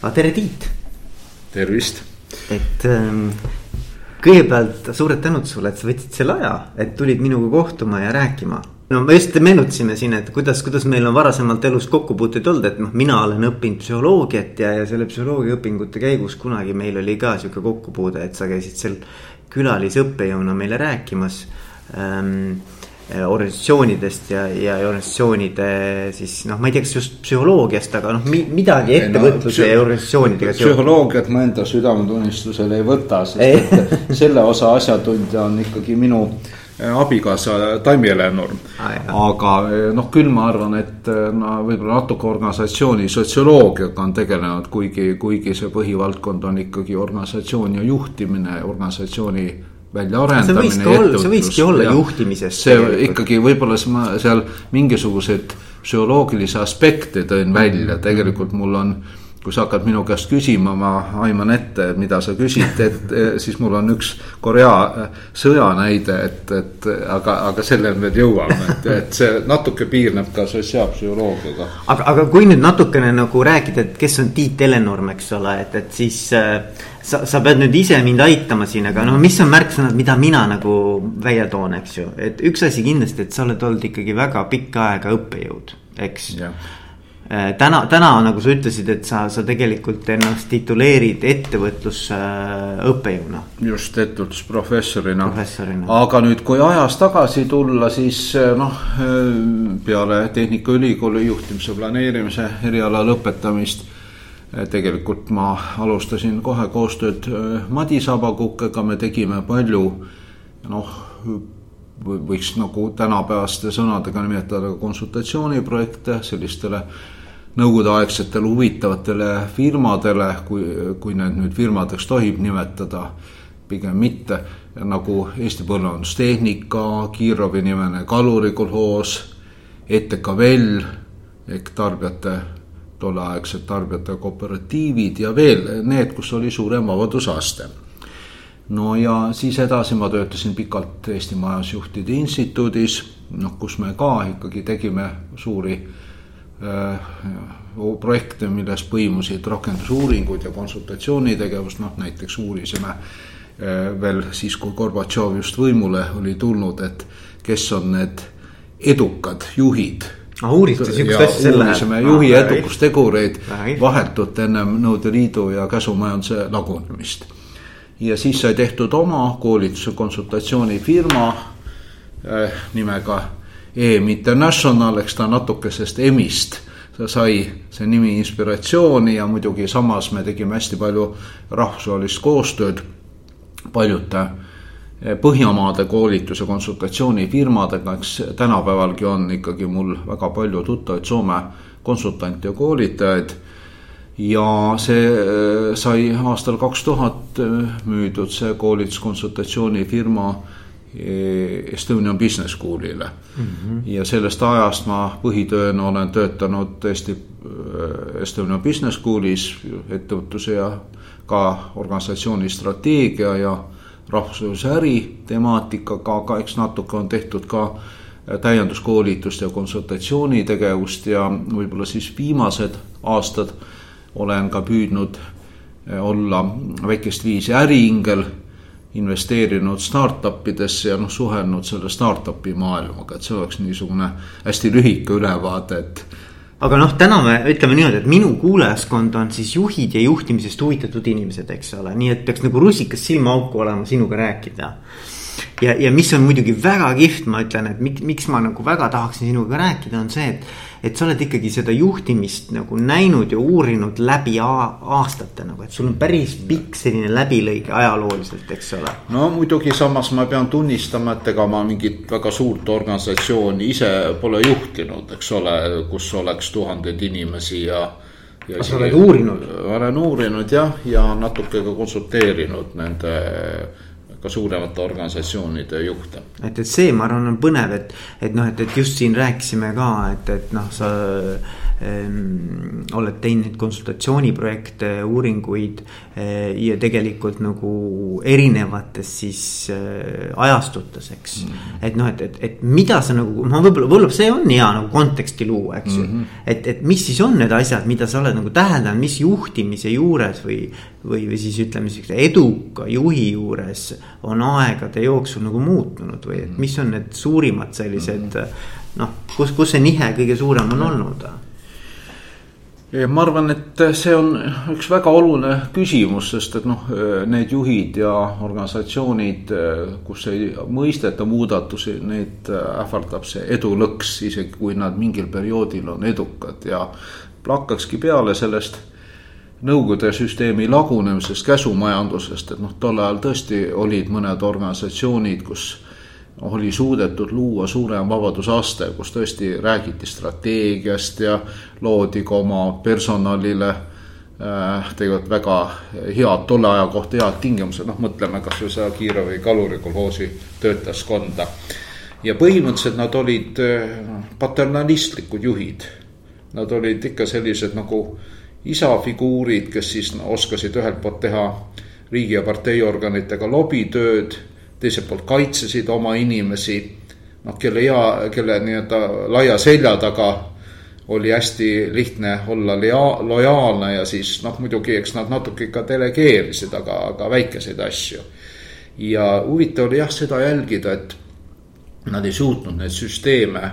aga tere, Tiit. tervist. et ähm, kõigepealt suured tänud sulle, et sa võtsid selle aja, et tulid minuga kohtuma ja rääkima. no me just meenutasime siin, et kuidas, kuidas meil on varasemalt elus kokkupuuteid olnud, et noh, mina olen õppinud psühholoogiat ja, ja selle psühholoogiaõpingute käigus kunagi meil oli ka sihuke kokkupuude, et sa käisid seal külalisõppejõuna meile rääkimas ähm, organisatsioonidest ja, ja organisatsioonide siis noh, ma ei tea, kas just psühholoogiast, aga noh, midagi ettevõtluse no, ja organisatsioonidega. psühholoogiat ma enda südametunnistusele ei võta, sest et selle osa asjatundja on ikkagi minu eh, abikaasa Taimi Eleonor ah,. aga eh, noh, küll ma arvan, et no võib-olla natuke organisatsiooni sotsioloogiaga on tegelenud, kuigi, kuigi see põhivaldkond on ikkagi organisatsiooni juhtimine, organisatsiooni väljaarendamine. see võikski olla, see võikski olla juhtimisest. see tegelikult. ikkagi võib-olla ma seal mingisuguseid psühholoogilisi aspekte tõin välja, tegelikult mul on kui sa hakkad minu käest küsima, ma aiman ette, mida sa küsid, et siis mul on üks Korea äh, sõja näide, et, et aga, aga selleni veel jõuame, et, et see natuke piirneb ka sotsiaalpsühholoogiaga. aga, aga kui nüüd natukene nagu rääkida, et kes on Tiit Elenorm, eks ole, et, et siis äh, sa, sa pead nüüd ise mind aitama siin, aga noh, mis on märksõnad, mida mina nagu välja toon, eks ju, et üks asi kindlasti, et sa oled olnud ikkagi väga pikka aega õppejõud, eks Äh, täna, täna nagu sa ütlesid, et sa, sa tegelikult ennast tituleerid ettevõtluse äh, just, ettevõtlusprofessorina. aga nüüd, kui ajas tagasi tulla, siis äh, noh, peale Tehnikaülikooli juhtimise planeerimise eriala lõpetamist. Tegelikult ma alustasin kohe koostööd Madis Abakukega, me tegime palju noh võiks nagu tänapäevaste sõnadega nimetada konsultatsiooniprojekte sellistele nõukogudeaegsetele huvitavatele firmadele, kui, kui need nüüd firmadeks tohib nimetada, pigem mitte, nagu Eesti Põllumajandustehnika, Kiirovi nimene kalurikolhoos, ETKVL ehk tarbijate, tolleaegsed tarbijate kooperatiivid ja veel need, kus oli suurem vabadusaste. No ja siis edasi ma töötasin pikalt Eesti Majandusjuhtide Instituudis, noh, kus me ka ikkagi tegime suuri Äh, projekte, milles põimusid rakendusuuringud ja konsultatsioonitegevus, noh näiteks uurisime äh, veel siis, kui Gorbatšov just võimule oli tulnud, et kes on need edukad juhid ah, uurisite sihukest asja selle. uurisime juhi ah, edukustegureid vahetult ennem Nõukogude Liidu ja käsumajanduse lagunemist. ja siis sai tehtud oma koolituse konsultatsioonifirma äh, nimega EM International, eks ta natukesest EM-ist sai see nimi inspiratsiooni ja muidugi samas me tegime hästi palju rahvusvahelist koostööd paljude Põhjamaade koolitus- ja konsultatsioonifirmadega, eks tänapäevalgi on ikkagi mul väga palju tuttavaid Soome konsultante ja koolitajaid. ja see äh, sai aastal kaks tuhat müüdud, see koolituskonsultatsioonifirma Estonian Business School'ile mm. -hmm. ja sellest ajast ma põhitööna olen töötanud tõesti äh, Estonian Business School'is ettevõtluse ja ka organisatsiooni strateegia ja rahvusvahelise äri temaatikaga, aga eks natuke on tehtud ka äh, täienduskoolitust ja konsultatsioonitegevust ja võib-olla siis viimased aastad olen ka püüdnud äh, olla väikest viisi äriingel investeerinud startup idesse ja noh, suhelnud selle startup'i maailmaga, et see oleks niisugune hästi lühike ülevaade, et. Aga noh, täna me ütleme niimoodi, et minu kuulajaskond on siis juhid ja juhtimisest huvitatud inimesed, eks ole, nii et peaks nagu rusikas silmaauku olema sinuga rääkida. Ja, ja mis on muidugi väga kihvt, ma ütlen, et miks, miks ma nagu väga tahaksin sinuga rääkida, on see, et et sa oled ikkagi seda juhtimist nagu näinud ja uurinud läbi aastate nagu, et sul on päris pikk selline läbilõige ajalooliselt, eks ole. no muidugi, samas ma pean tunnistama, et ega ma mingit väga suurt organisatsiooni ise pole juhtinud, eks ole, kus oleks tuhandeid inimesi ja. ja sa oled uurinud? olen uurinud jah, ja natuke ka konsulteerinud nende ka suuremate organisatsioonide juhte. et, et see, ma arvan, on põnev, et, et noh, et, et just siin rääkisime ka, et, et noh, sa oled teinud konsultatsiooniprojekte, uuringuid äh, ja tegelikult nagu erinevates siis äh, ajastutes, eks mm. -hmm. et noh, et, et, et mida sa nagu, ma võib-olla, võib-olla see on hea nagu konteksti luua, eks ju mm. -hmm. et, et mis siis on need asjad, mida sa oled nagu täheldanud, mis juhtimise juures või, või, või siis ütleme, siukse eduka juhi juures on aegade jooksul nagu muutunud või et mis on need suurimad sellised mm -hmm. noh, kus, kus see nihe kõige suurem on olnud? Ma arvan, et see on üks väga oluline küsimus, sest et noh, need juhid ja organisatsioonid, kus ei mõisteta muudatusi, neid ähvardab see edulõks, isegi kui nad mingil perioodil on edukad ja hakkakski peale sellest Nõukogude süsteemi lagunemisest, käsumajandusest, et noh, tol ajal tõesti olid mõned organisatsioonid, kus oli suudetud luua suurem vabadusaste, kus tõesti räägiti strateegiast ja loodi ka oma personalile äh, tegelikult väga head, tolle aja kohta head tingimused, noh, mõtleme kasvõi seda Kiirovi kalurikolhoosi töötajaskonda. ja põhimõtteliselt nad olid äh, paternalistlikud juhid. Nad olid ikka sellised nagu isafiguurid, kes siis oskasid ühelt poolt teha riigi ja parteiorganitega lobitööd teiselt poolt kaitsesid oma inimesi, noh, kelle hea, kelle nii-öelda laia selja taga oli hästi lihtne olla lea-, lojaalne ja siis noh, muidugi eks nad natuke ikka delegeerisid, aga, aga väikeseid asju. ja huvitav oli jah seda jälgida, et nad ei suutnud neid süsteeme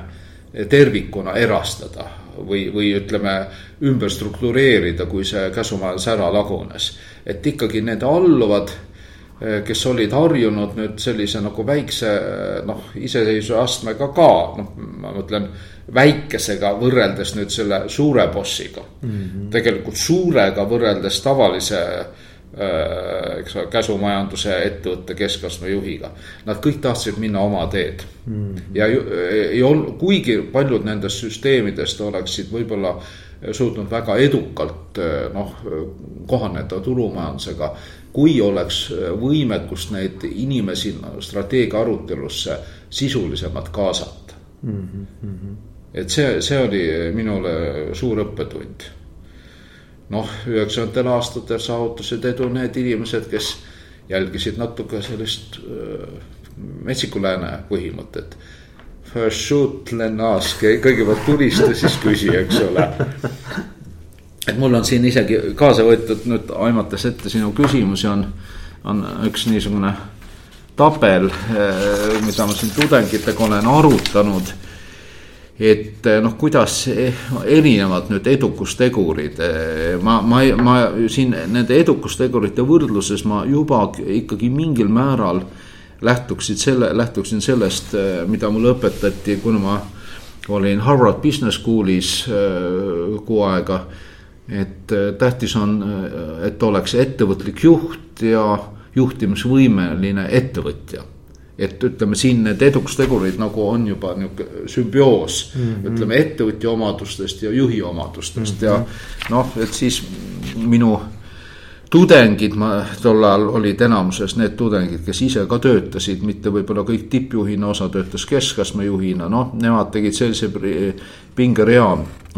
tervikuna erastada või, või ütleme, ümber struktureerida, kui see käsumajandus ära lagunes. et ikkagi need alluvad kes olid harjunud nüüd sellise nagu väikse noh, iseseisvuse astmega ka, noh, ma mõtlen väikesega võrreldes nüüd selle suure bossiga mm. -hmm. tegelikult suurega võrreldes tavalise äh, eks ole, käsumajanduse ettevõtte keskastme juhiga. Nad kõik tahtsid minna oma teed mm. -hmm. ja ei olnud, kuigi paljud nendest süsteemidest oleksid võib-olla suutnud väga edukalt noh, kohaneda turumajandusega kui oleks äh, võimekust neid inimesi strateegia arutelusse sisulisemalt kaasata mm. -hmm. et see, see oli minule suur õppetund. noh, üheksakümnendatel aastatel saavutasid edu need inimesed, kes jälgisid natuke sellist äh, metsiku lääne põhimõtet. First shoot, then ask, kõigepealt tulista, siis küsi, eks ole et mul on siin isegi kaasa võetud nüüd aimates ette sinu küsimusi on, on üks niisugune tabel, eh, mida ma siin tudengitega olen arutanud. et eh, noh, kuidas erinevad nüüd edukustegurid, eh, ma, ma, ma siin nende edukustegurite võrdluses ma juba ikkagi mingil määral lähtuksid selle, lähtuksin sellest, mida mulle õpetati, kuna ma olin Harvard Business Schoolis kuu aega et äh, tähtis on, äh, et oleks ettevõtlik juht ja juhtimisvõimeline ettevõtja. et ütleme siin need edukustegurid nagu on juba nihuke sümbioos mm, -hmm. ütleme ettevõtja omadustest ja juhi omadustest mm -hmm. ja noh, et siis minu tudengid, ma tol ajal olid enamuses need tudengid, kes ise ka töötasid, mitte võib-olla kõik tippjuhina, osa töötas keskastme juhina, noh, nemad tegid sellise pingerea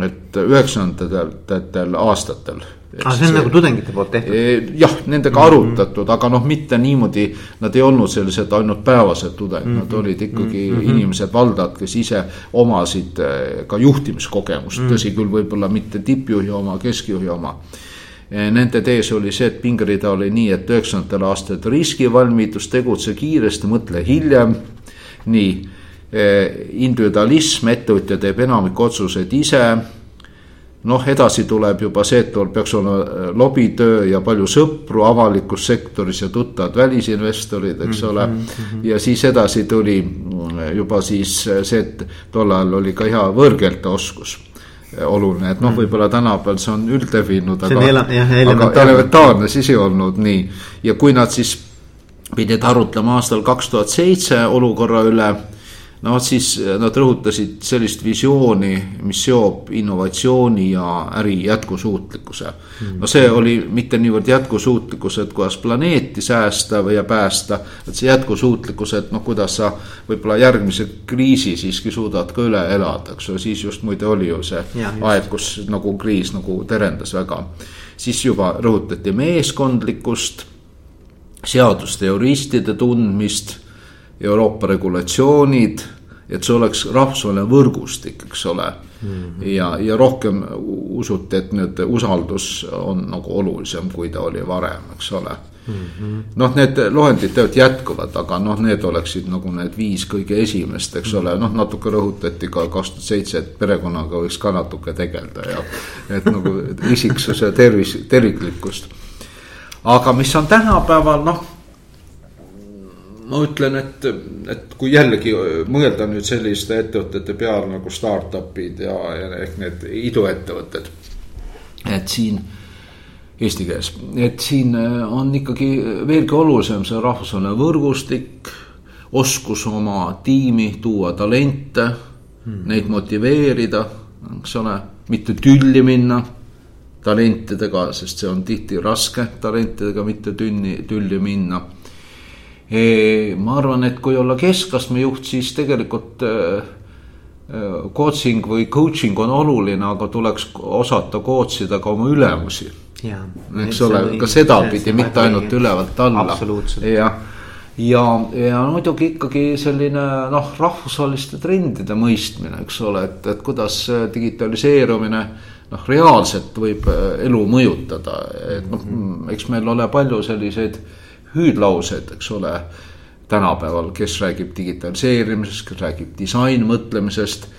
et üheksakümnendatel aastatel. aa, see on nagu tudengite poolt tehtud? E, jah, nendega mm -hmm. arutatud, aga noh, mitte niimoodi, nad ei olnud sellised ainult päevased tudengid mm, -hmm. nad mhm. olid ikkagi mm -hmm. inimesed, valdajad, kes ise omasid e, ka juhtimiskogemust mm, -hmm. tõsi küll, võib-olla mitte tippjuhi oma, keskjuhi oma Nende tees oli see, et pingerida oli nii, et üheksakümnendatel aastatel riskivalmidus, tegutse kiiresti, mõtle hiljem. nii Eh, individualism, ettevõtja teeb enamik otsuseid ise. noh, edasi tuleb juba see, et peaks olema eh, lobitöö ja palju sõpru avalikus sektoris ja tuttavad välisinvestorid, eks ole mm. -hmm. ja siis edasi tuli juba siis see, et tol ajal oli ka hea võõrkeelte oskus oluline, et noh, mhm. võib-olla tänapäeval see on üldlevinud, aga, aga elementaarne siis ei olnud nii. ja kui nad siis pidid arutlema aastal kaks tuhat seitse olukorra üle no vot siis nad rõhutasid sellist visiooni, mis seob innovatsiooni ja äri jätkusuutlikkuse. no see oli mitte niivõrd jätkusuutlikkus, et kuidas planeeti säästa või päästa, et see jätkusuutlikkus, et noh, kuidas sa võib-olla järgmise kriisi siiski suudad ka üle elada, eks ju, siis just muide oli ju see ja, aeg, kus nagu kriis nagu terendas väga. siis juba rõhutati meeskondlikkust, seaduste ja juristide tundmist Euroopa regulatsioonid, et see oleks rahvusvaheline võrgustik, eks ole mm. -hmm. ja, ja rohkem usuti, et nüüd usaldus on nagu olulisem, kui ta oli varem, eks ole mm -hmm.. noh, need loendid tegelikult jätkuvad, aga noh, need oleksid nagu need viis kõige esimest, eks ole, noh, natuke rõhutati ka kaks tuhat seitse, et perekonnaga võiks ka natuke tegeleda ja et nagu isiksuse tervis, terviklikkust. aga mis on tänapäeval, noh ma ütlen, et, et kui jällegi mõelda nüüd selliste ettevõtete peale nagu startup'id ja, ja ehk need iduettevõtted. et siin eesti keeles, et siin on ikkagi veelgi olulisem see rahvusvaheline võrgustik, oskus oma tiimi tuua talente hmm., neid motiveerida, eks ole, mitte tülli minna talentidega, sest see on tihti raske talentidega mitte tünni, tülli minna ma arvan, et kui olla keskastme juht, siis tegelikult äh, äh, coaching või coaching on oluline, aga tuleks osata coach ida ka oma ülemusi. eks ole, ka sedapidi, mitte ainult ülevalt alla. jah, ja, ja muidugi ikkagi selline noh, rahvusvaheliste trendide mõistmine, eks ole, et, et kuidas digitaliseerumine noh, reaalselt võib äh, elu mõjutada, et noh, mhm. eks meil ole palju selliseid hüüdlaused, eks ole, tänapäeval, kes räägib digitaliseerimisest, kes räägib disainmõtlemisest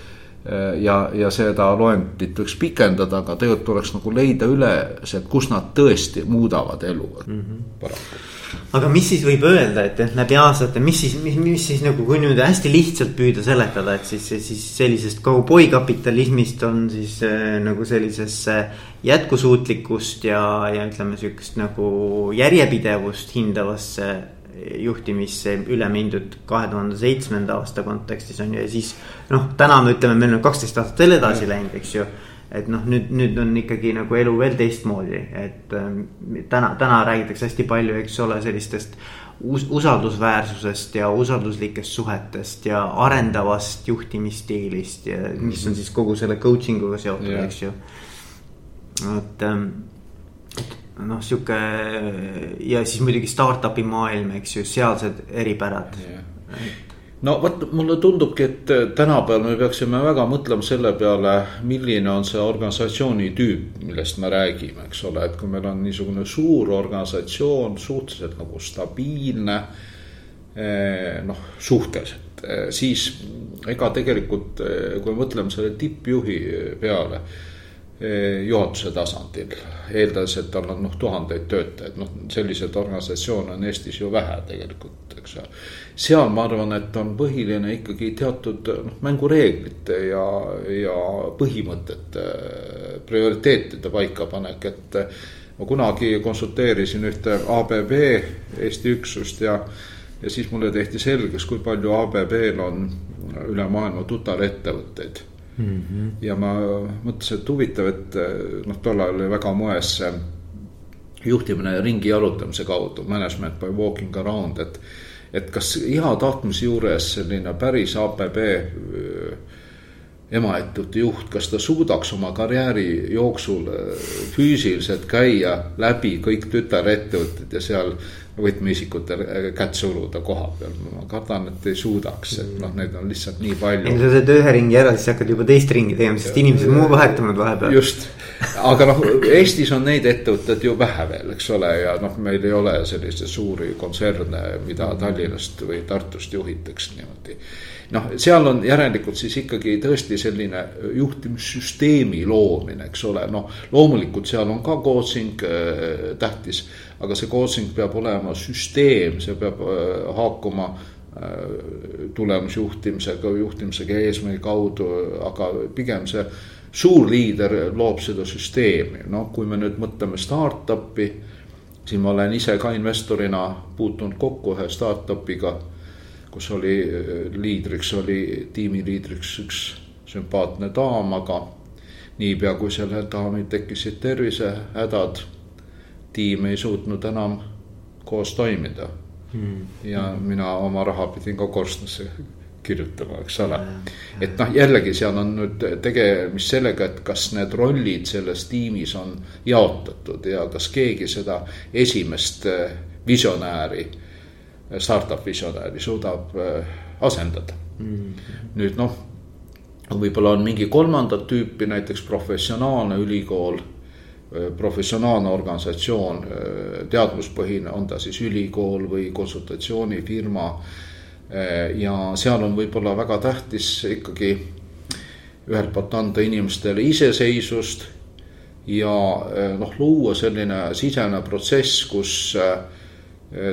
ja, ja seda loendit võiks pikendada, aga tegelikult tuleks nagu leida üles, et kus nad tõesti muudavad elu mm. -hmm. aga mis siis võib öelda, et, et läbi aastate, mis siis, mis, mis siis nagu, kui nüüd hästi lihtsalt püüda seletada, et siis, siis sellisest kauboikapitalismist on siis äh, nagu sellisesse jätkusuutlikkust ja, ja ütleme, sihukest nagu järjepidevust hindavasse juhtimisse üle mindud kahe tuhande seitsmenda aasta kontekstis on ju ja siis. noh, täna me ütleme, meil on kaksteist aastat veel edasi läinud, eks ju et noh, nüüd, nüüd on ikkagi nagu elu veel teistmoodi, et äh, täna, täna räägitakse hästi palju, eks ole, sellistest us. usaldusväärsusest ja usalduslikest suhetest ja arendavast juhtimisstiilist ja mis on siis kogu selle coaching uga seotud, eks ju. et ähm, noh, sihuke ja siis muidugi startup'i maailm, eks ju, sealsed eripärad yeah no vot, mulle tundubki, et äh, tänapäeval me peaksime väga mõtlema selle peale, milline on see organisatsiooni tüüp, millest me räägime, eks ole, et kui meil on niisugune suur organisatsioon, suhteliselt nagu stabiilne. Eh, noh, suhteliselt, eh, siis ega tegelikult, kui mõtleme selle tippjuhi peale juhatuse tasandil, eeldades, et tal on noh, tuhandeid töötajaid, noh, selliseid organisatsioone on Eestis ju vähe tegelikult, eks ole. Seal ma arvan, et on põhiline ikkagi teatud noh, mängureeglite ja, ja põhimõtete, prioriteetide paikapanek, et. ma kunagi konsulteerisin ühte ABB Eesti üksust ja, ja siis mulle tehti selgeks, kui palju ABB-l on üle maailma tütarettevõtteid mm. -hmm. ja ma mõtlesin, et huvitav, et noh, tollal oli väga moes see juhtimine ringi jalutamise kaudu, management by walking around, et et kas hea tahtmise juures selline päris ABB emaettevõtte juht, kas ta suudaks oma karjääri jooksul füüsiliselt käia läbi kõik tütarettevõtted ja seal võtmeisikute kätt suruda koha peal, ma kardan, et ei suudaks, et noh, neid on lihtsalt nii palju. ei, sa teed ühe ringi ära, siis hakkad juba teist ringi tegema, sest inimesed muu vahetuvad vahepeal. just, aga noh, Eestis on neid ettevõtteid ju vähe veel, eks ole, ja noh, meil ei ole selliseid suuri kontserne, mida Tallinnast või Tartust juhitakse niimoodi noh, seal on järelikult siis ikkagi tõesti selline juhtimissüsteemi loomine, eks ole, noh. loomulikult seal on ka coaching äh, tähtis, aga see coaching peab olema süsteem, see peab äh, haakuma äh, tulemusjuhtimisega, juhtimisega eesmärgi kaudu, aga pigem see suur liider loob seda süsteemi, noh, kui me nüüd mõtleme startup'i. siin ma olen ise ka investorina puutunud kokku ühe startup'iga kus oli liidriks, oli tiimiliidriks üks sümpaatne daam, aga niipea kui sellel daamil tekkisid tervisehädad, tiim ei suutnud enam koos toimida. Mm.. ja mina oma raha pidin ka korstnasse kirjutama, eks ole. et noh, jällegi seal on nüüd tegemist sellega, et kas need rollid selles tiimis on jaotatud ja kas keegi seda esimest eh, visionääri, startup visionääri suudab eh, asendada mm. nüüd noh, võib-olla on mingi kolmandat tüüpi, näiteks professionaalne ülikool professionaalne organisatsioon, teadmuspõhine, on ta siis ülikool või konsultatsioonifirma. ja seal on võib-olla väga tähtis ikkagi ühelt poolt anda inimestele iseseisvust ja noh, luua selline sisene protsess, kus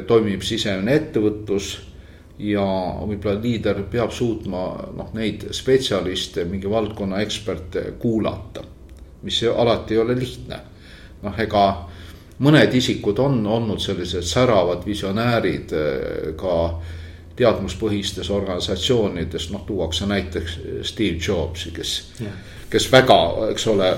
toimib sisemine ettevõtlus ja võib-olla liider peab suutma noh, neid spetsialiste, mingi valdkonna eksperte kuulata mis alati ei ole lihtne. noh, ega mõned isikud on olnud sellised säravad visionäärid eh, ka teadmuspõhistes organisatsioonides, noh tuuakse näiteks Steve Jobsi, kes kes väga, eks ole,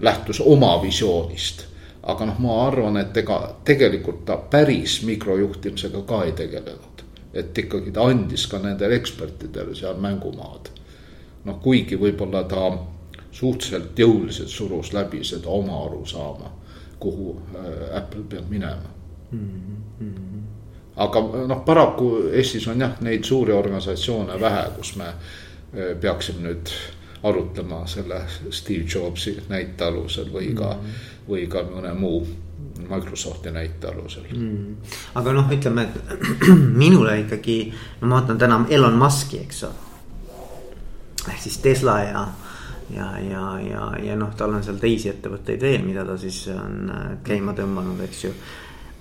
lähtus oma visioonist. Aga noh, ma arvan, et ega tegelikult ta päris mikrojuhtimisega ka ei tegelenud. et ikkagi ta andis ka nendele ekspertidele seal mängumaad. noh, kuigi võib-olla ta suhteliselt jõuliselt surus läbi seda oma arusaama, kuhu äh, Apple peab minema mm. -hmm. aga noh, paraku Eestis on jah, neid suuri organisatsioone vähe, kus me äh, peaksime nüüd arutlema selle Steve Jobsi näite alusel või ka mm, -hmm. või ka mõne muu Microsofti näite alusel mm.. aga noh, ütleme, et minule ikkagi, no ma vaatan täna Elon Musk'i, eks ole. ehk siis Tesla ja ja, ja, ja, ja noh, tal on seal teisi ettevõtteid veel, mida ta siis on äh, käima tõmmanud, eks ju.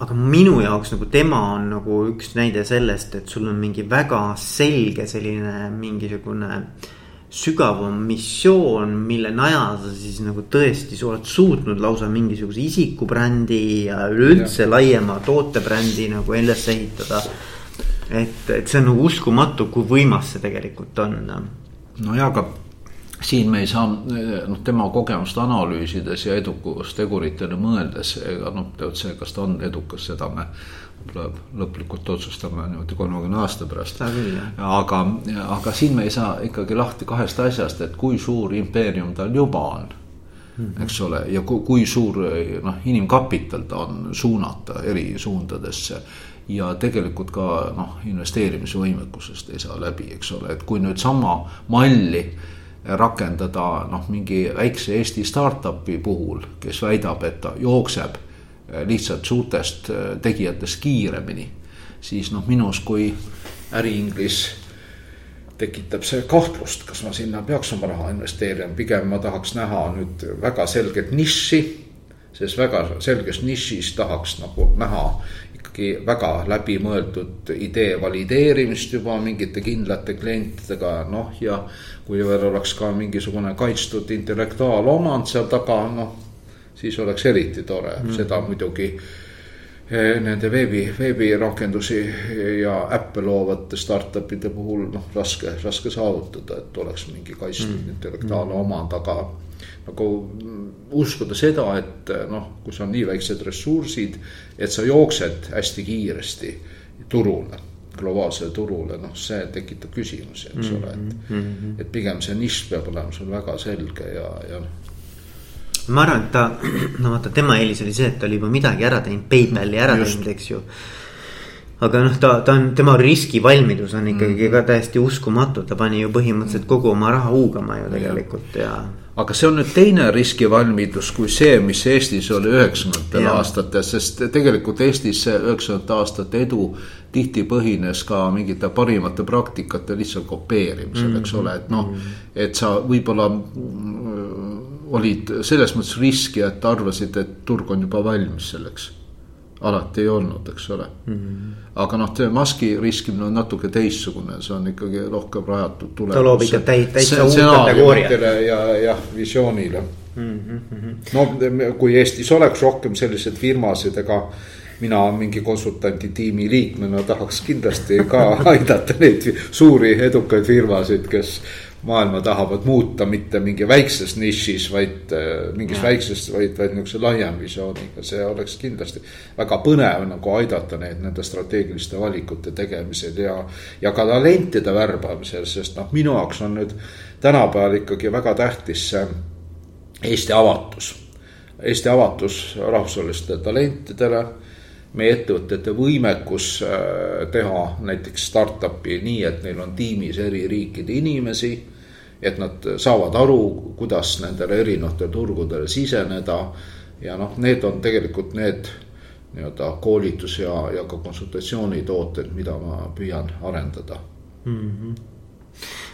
aga minu jaoks nagu tema on nagu üks näide sellest, et sul on mingi väga selge selline mingisugune sügavam missioon, mille najal sa siis nagu tõesti, sa oled suutnud lausa mingisuguse isikubrändi ja üleüldse laiema tootebrändi nagu üles ehitada. et, et see on nagu uskumatu, kui võimas see tegelikult on. no ja, aga siin me ei saa noh, tema kogemust analüüsides ja edukusteguritele mõeldes, ega noh, see, kas ta on edukas, seda me lõplikult otsustame niimoodi kolmekümne aasta pärast. aga, aga siin me ei saa ikkagi lahti kahest asjast, et kui suur impeerium tal juba on mm. -hmm. eks ole, ja kui, kui suur noh, inimkapital ta on suunata eri suundadesse ja tegelikult ka noh, investeerimisvõimekusest ei saa läbi, eks ole, et kui nüüd sama malli rakendada noh, mingi väikse Eesti startup'i puhul, kes väidab, et ta jookseb lihtsalt suurtest eh, tegijatest kiiremini. siis noh, minus kui äriinglis tekitab see kahtlust, kas ma sinna peaks oma raha investeerima, pigem ma tahaks näha nüüd väga selget nišši. selles väga selges nišis tahaks nagu näha ikkagi väga läbimõeldud idee valideerimist juba mingite kindlate klientidega, noh ja kui veel oleks ka mingisugune kaitstud intellektuaalomand seal taga, noh, siis oleks eriti tore mm., seda muidugi eh, nende veebi, veebirakendusi ja äppe loovate startup'ide puhul noh, raske, raske saavutada, et oleks mingi kaitstud mm. intellektuaalne omand, aga nagu uskuda seda, et noh, kui sul on nii väiksed ressursid, et sa jooksed hästi kiiresti turule globaalsele turule, noh, see tekitab küsimusi, eks mm -hmm. ole, et mm. -hmm. et pigem see nišš peab olema sul väga selge ja, ja noh. Ma arvan, et ta, no vaata, tema eelis oli see, et ta oli juba midagi ära teinud, PayPali ära Just. teinud, eks ju aga noh, ta, ta on, tema riskivalmidus on ikkagi mm. ka täiesti uskumatu, ta pani ju põhimõtteliselt kogu oma raha huugama ju tegelikult ja aga see on nüüd teine riskivalmidus kui see, mis Eestis oli üheksakümnendatel aastatel, sest tegelikult Eestis see üheksakümnendate aastate edu tihti põhines ka mingite parimate praktikate lihtsalt kopeerimisel mm, -hmm. eks ole, et noh, mhm. et sa võib-olla olid selles mõttes riski, et arvasid, et turg on juba valmis selleks alati ei olnud, eks ole mm. -hmm. aga noh, maski riskimine on natuke teistsugune, see on ikkagi rohkem rajatud tulemusse. ta loob ikka täitsa uut kategooriat. ja, jah, visioonile mm. -hmm. no kui Eestis oleks rohkem selliseid firmasid, ega mina mingi konsultanti tiimi liikmena tahaks kindlasti ka aidata neid suuri edukaid firmasid, kes maailma tahavad muuta mitte mingi väikses nišis, vaid äh, mingis ja. väikses, vaid, vaid niisuguse laiem visiooniga, see oleks kindlasti väga põnev nagu aidata neid nende strateegiliste valikute tegemisel ja. ja ka talentide värbamisel, sest noh, minu jaoks on nüüd tänapäeval ikkagi väga tähtis see Eesti avatus. Eesti avatus rahvusvahelistele talentidele meie ettevõtete võimekus äh, teha näiteks startup'i nii, et neil on tiimis eri riikide inimesi et nad saavad aru, kuidas nendele erinevatele turgudele siseneda. ja noh, need on tegelikult need nii-öelda koolitus ja, ja ka konsultatsioonitooted, mida ma püüan arendada mm. -hmm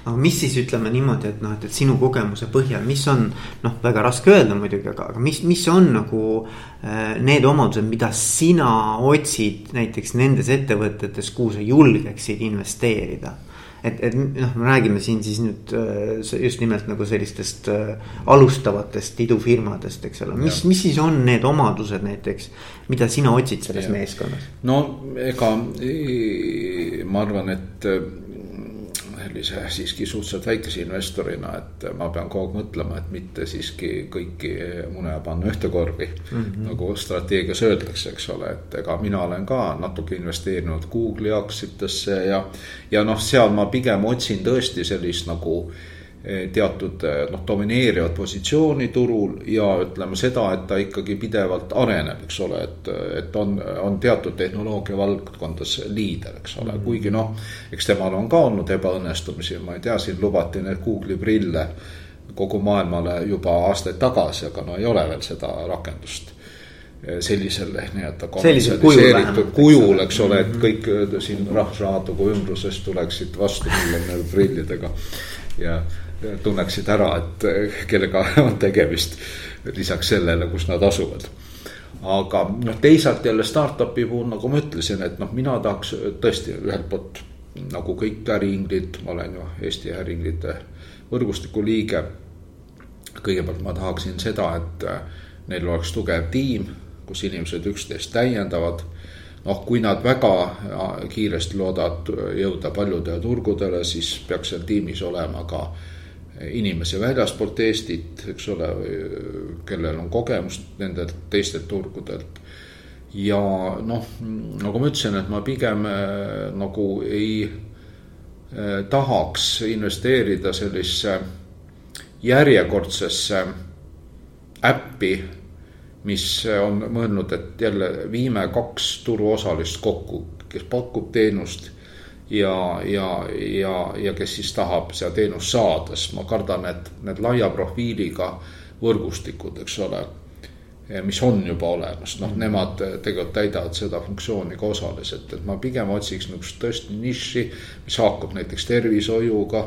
aga mis siis ütleme niimoodi, et noh, et, et sinu kogemuse põhjal, mis on noh, väga raske öelda muidugi, aga, aga mis, mis on nagu äh, need omadused, mida sina otsid näiteks nendes ettevõtetes, kuhu sa julgeksid investeerida et, et noh, me räägime siin siis nüüd äh, just nimelt nagu sellistest äh, alustavatest idufirmadest, eks ole, mis, mis siis on need omadused näiteks, mida sina otsid selles ja. meeskonnas? no ega ma arvan, et sellise siiski suhteliselt väikese investorina, et ma pean kogu aeg mõtlema, et mitte siiski kõiki mune panna ühte korvi mm. -hmm. nagu strateegias öeldakse, eks ole, et ega mina olen ka natuke investeerinud Google'i aktsiatesse ja. ja noh, seal ma pigem otsin tõesti sellist nagu Eh, teatud eh, noh, domineerivat positsiooni turul ja ütleme seda, et ta ikkagi pidevalt areneb, eks ole, et, et on, on teatud tehnoloogia valdkondades liider, eks ole mm, -hmm. kuigi noh, eks temal on ka olnud ebaõnnestumisi, ma ei tea, siin lubati neid Google'i prille kogu maailmale juba aastaid tagasi, aga no ei ole veel seda rakendust eh, sellisel nii-öelda kommertsialiseeritud kujul, eks ole, et mhm. kõik siin Rahvusraamatukogu ümbruses tuleksid vastu mulle prillidega ja tunneksid ära, et eh, kellega on tegemist. lisaks sellele, kus nad asuvad. aga noh, teisalt jälle startup'i puhul, nagu ma ütlesin, et noh, mina tahaks tõesti ühelt poolt nagu kõik äriinglid, ma olen ju Eesti äriinglite võrgustiku liige. kõigepealt ma tahaksin seda, et eh, neil oleks tugev tiim, kus inimesed üksteist täiendavad noh, kui nad väga kiiresti loodavad jõuda paljudele turgudele, siis peaks seal tiimis olema ka inimesi väljaspoolt Eestit, eks ole, kellel on kogemust nendelt teistelt turgudelt. ja noh, nagu ma ütlesin, et ma pigem äh, nagu ei äh, tahaks investeerida sellisesse järjekordsesse äppi, mis on mõelnud, et jälle viime kaks turuosalist kokku, kes pakub teenust ja, ja, ja, ja kes siis tahab seda teenust saada, sest ma kardan, et need laia profiiliga võrgustikud, eks ole. mis on juba olemas, noh, nemad tegelikult täidavad seda funktsiooni ka osaliselt, et ma pigem otsiks niisugust tõesti nišši, mis haakub näiteks tervishoiuga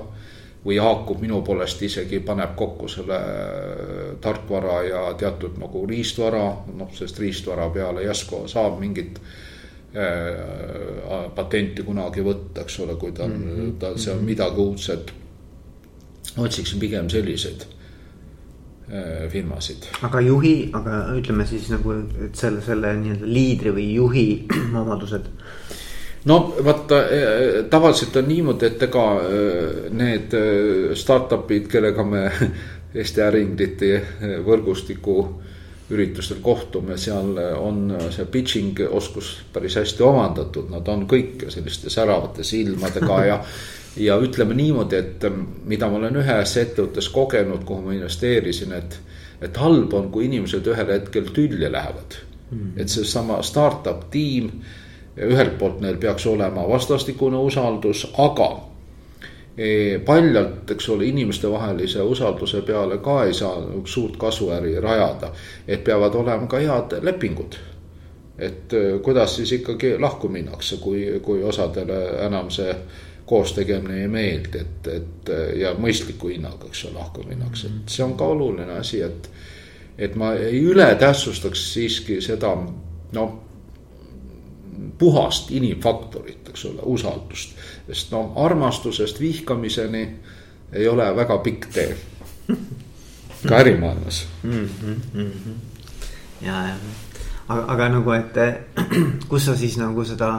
või haakub minu poolest isegi, paneb kokku selle tarkvara ja teatud nagu riistvara, noh, sest riistvara peale järsku saab mingit Äh, patenti kunagi võtta, eks ole, kui tal mm, -hmm. tal seal midagi uudset. otsiksin pigem selliseid äh, firmasid. aga juhi, aga ütleme siis nagu, et selle, selle nii-öelda liidri või juhi omadused no vaata, äh, tavaliselt on niimoodi, et ega need startup'id, kellega me Eesti äriinglite võrgustiku üritustel kohtume, seal on see pitching oskus päris hästi omandatud, nad on kõik selliste säravate silmadega ja. ja ütleme niimoodi, et mida ma olen ühes ettevõttes kogenud, kuhu ma investeerisin, et, et halb on, kui inimesed ühel hetkel tülli lähevad mm.. et seesama startup tiim, ühelt poolt neil peaks olema vastastikune usaldus, aga paljalt, eks ole, inimestevahelise usalduse peale ka ei saa suurt kasuäri rajada. et peavad olema ka head lepingud. et äh, kuidas siis ikkagi lahku minnakse, kui, kui osadele enam see koos tegemine ei meeldi, et, et ja mõistliku hinnaga, eks ole, lahku minnakse, et see on ka oluline asi, et. et ma ei ületähtsustaks siiski seda, noh puhast inimfaktorit, eks ole, usaldust. Sest no armastusest vihkamiseni ei ole väga pikk tee. ka ärimaailmas mm. -hmm, mm -hmm. ja, ja aga, aga nagu, et kus sa siis nagu seda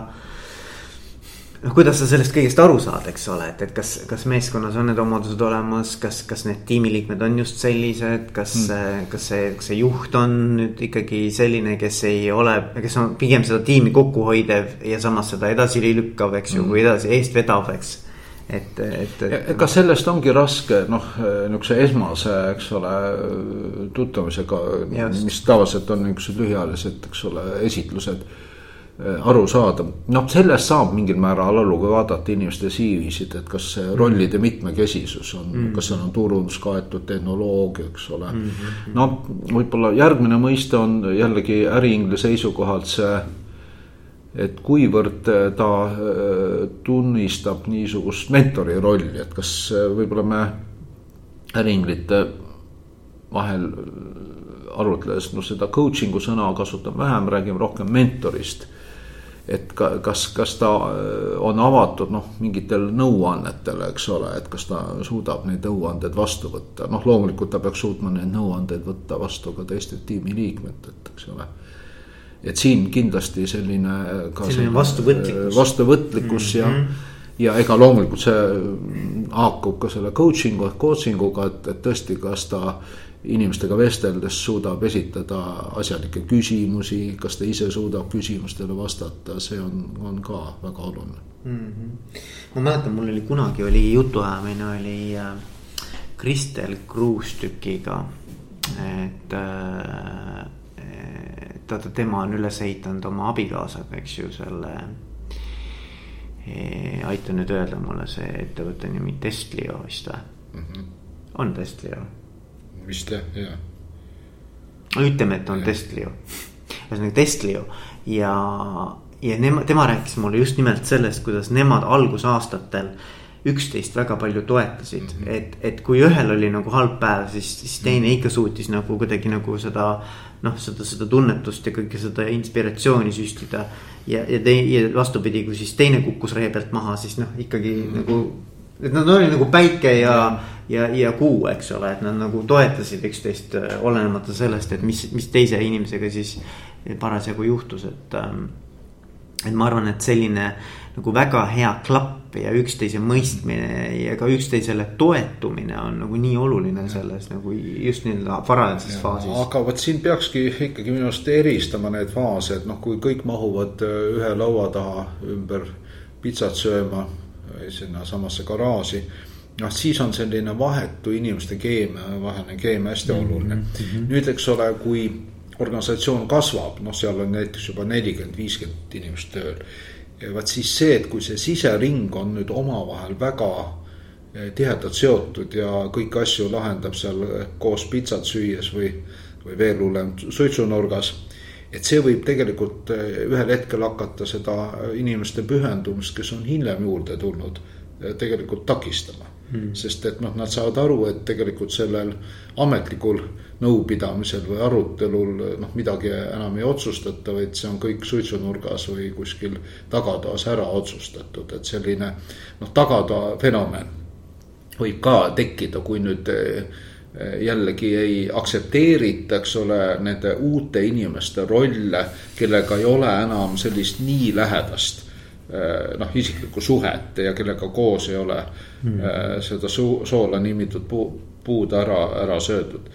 noh, kuidas sa sellest kõigest aru saad, eks ole, et, et kas, kas meeskonnas on need omadused olemas, kas, kas need tiimiliikmed on just sellised, kas mm., kas see, kas see juht on nüüd ikkagi selline, kes ei ole, kes on pigem seda tiimi kokkuhoidev ja samas seda edasi lükkav, eks ju mm., kui edasi eest vedav, eks et, et, et. kas sellest ongi raske noh, niisuguse esmase, eks ole, tuttavusega, mis tavaliselt on niisugused lühiajalised, eks ole, esitlused aru saada. noh, sellest saab mingil määral aru, kui vaadata inimeste CV-sid, et kas see rollide mitmekesisus on mm, -hmm. kas seal on turundus kaetud, tehnoloogia, eks ole mm. -hmm. no võib-olla järgmine mõiste on jällegi äriingli seisukohalt see et kuivõrd ta äh, tunnistab niisugust mentori rolli, et kas äh, võib-olla me äriinglite vahel arutledes, noh seda coaching'u sõna kasutame vähem, räägime rohkem mentorist et ka, kas, kas ta äh, on avatud noh, mingitel nõuannetele, eks ole, et kas ta suudab neid nõuandeid vastu võtta, noh, loomulikult ta peaks suutma neid nõuandeid võtta vastu ka teistelt tiimiliikmetelt, eks ole. et siin kindlasti selline. Äh, selline vastuvõtlikkus. vastuvõtlikkus mm -hmm. ja mhm. ja ega loomulikult see haakub ka selle coaching'u ehk coaching uga, et, et tõesti, kas ta inimestega vesteldes suudab esitada asjalikke küsimusi, kas ta ise suudab küsimustele vastata, see on, on ka väga oluline mm. -hmm. ma mäletan, mul oli kunagi oli jutuajamine oli äh, Kristel Kruustükiga, et äh, teate, tema on üles ehitanud oma abikaasaga, eks ju, selle äh,. aita nüüd öelda mulle see ettevõtte nimi, Testlio vist või mm? -hmm. on Testlio? Vist jah, ja. ütleme, et on Testlio, ühesõnaga Testlio ja, ja nema, tema rääkis mulle just nimelt sellest, kuidas nemad algusaastatel üksteist väga palju toetasid mm, -hmm. et, et kui ühel oli nagu halb päev, siis, siis teine mm -hmm. ikka suutis nagu kuidagi nagu seda. noh, seda, seda tunnetust ja kõike seda inspiratsiooni süstida. ja, ja tei-, ja vastupidi, kui siis teine kukkus ree pealt maha, siis noh, ikkagi mm -hmm. nagu. Et nad olid nagu päike ja ja, ja kuu, eks ole, et nad nagu toetasid üksteist äh, olenemata sellest, et mis, mis teise inimesega siis parasjagu juhtus, et. Ähm, et ma arvan, et selline nagu väga hea klapp ja üksteise mõistmine ja ka üksteisele toetumine on nagu nii oluline selles nagu just nii-öelda varajases faasis. aga vot siin peakski ikkagi minu arust eristama need faase, et noh, kui kõik mahuvad äh, ühe laua taha ümber pitsat sööma sinnasamasse garaaži noh, siis on selline vahetu inimeste keemia, vaheline keemia hästi mhm, oluline mm. -hmm. nüüd, eks ole, kui organisatsioon kasvab, noh, seal on näiteks juba nelikümmend, viiskümmend inimest tööl. vaat siis see, et kui see sisering on nüüd omavahel väga eh, tihedalt seotud ja kõiki asju lahendab seal koos pitsat süües või, või veel hullem suitsunurgas. Et see võib tegelikult eh, ühel hetkel hakata seda inimeste pühendumist, kes on hiljem juurde tulnud, eh, tegelikult takistama Hmm. sest et noh, nad saavad aru, et tegelikult sellel ametlikul nõupidamisel või arutelul noh, midagi enam ei otsustata, vaid see on kõik suitsunurgas või kuskil tagatoas ära otsustatud, et selline noh, tagatoa fenomen võib ka tekkida, kui nüüd eh, jällegi ei aktsepteerita, eks ole, nende uute inimeste rolle, kellega ei ole enam sellist nii lähedast eh, noh, isiklikku suhet ja kellega koos ei ole mm. seda soo, soola nimitud puu, puud ära, ära söödud.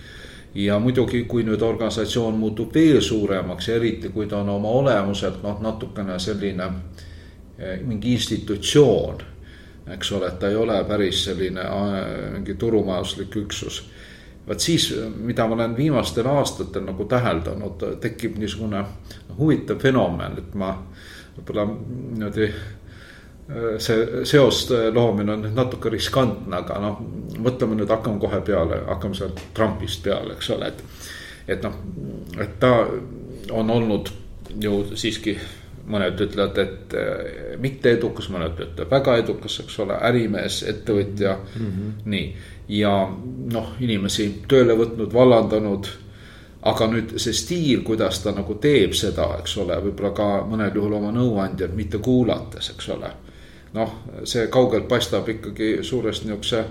ja muidugi, kui nüüd organisatsioon muutub veel suuremaks ja eriti, kui ta on oma olemuselt noh, natukene selline eh, mingi institutsioon. eks ole, et ta ei ole päris selline mingi turumajanduslik üksus vot siis, mida ma olen viimastel aastatel nagu täheldanud, tekib niisugune huvitav fenomen, et ma võib-olla niimoodi see seoste loomine on natuke riskantne, aga noh, mõtleme nüüd, hakkame kohe peale, hakkame sealt Trumpist peale, eks ole, et. et noh, et ta on olnud ju siiski, mõned ütlevad, et eh, mitte edukas, mõned ütlevad väga edukas, eks ole, ärimees, ettevõtja mm, -hmm. nii. Ja noh, inimesi tööle võtnud, vallandanud aga nüüd see stiil, kuidas ta nagu teeb seda, eks ole, võib-olla ka mõnel juhul oma nõuandjat mitte kuulates, eks ole noh, see kaugelt paistab ikkagi suuresti niisuguse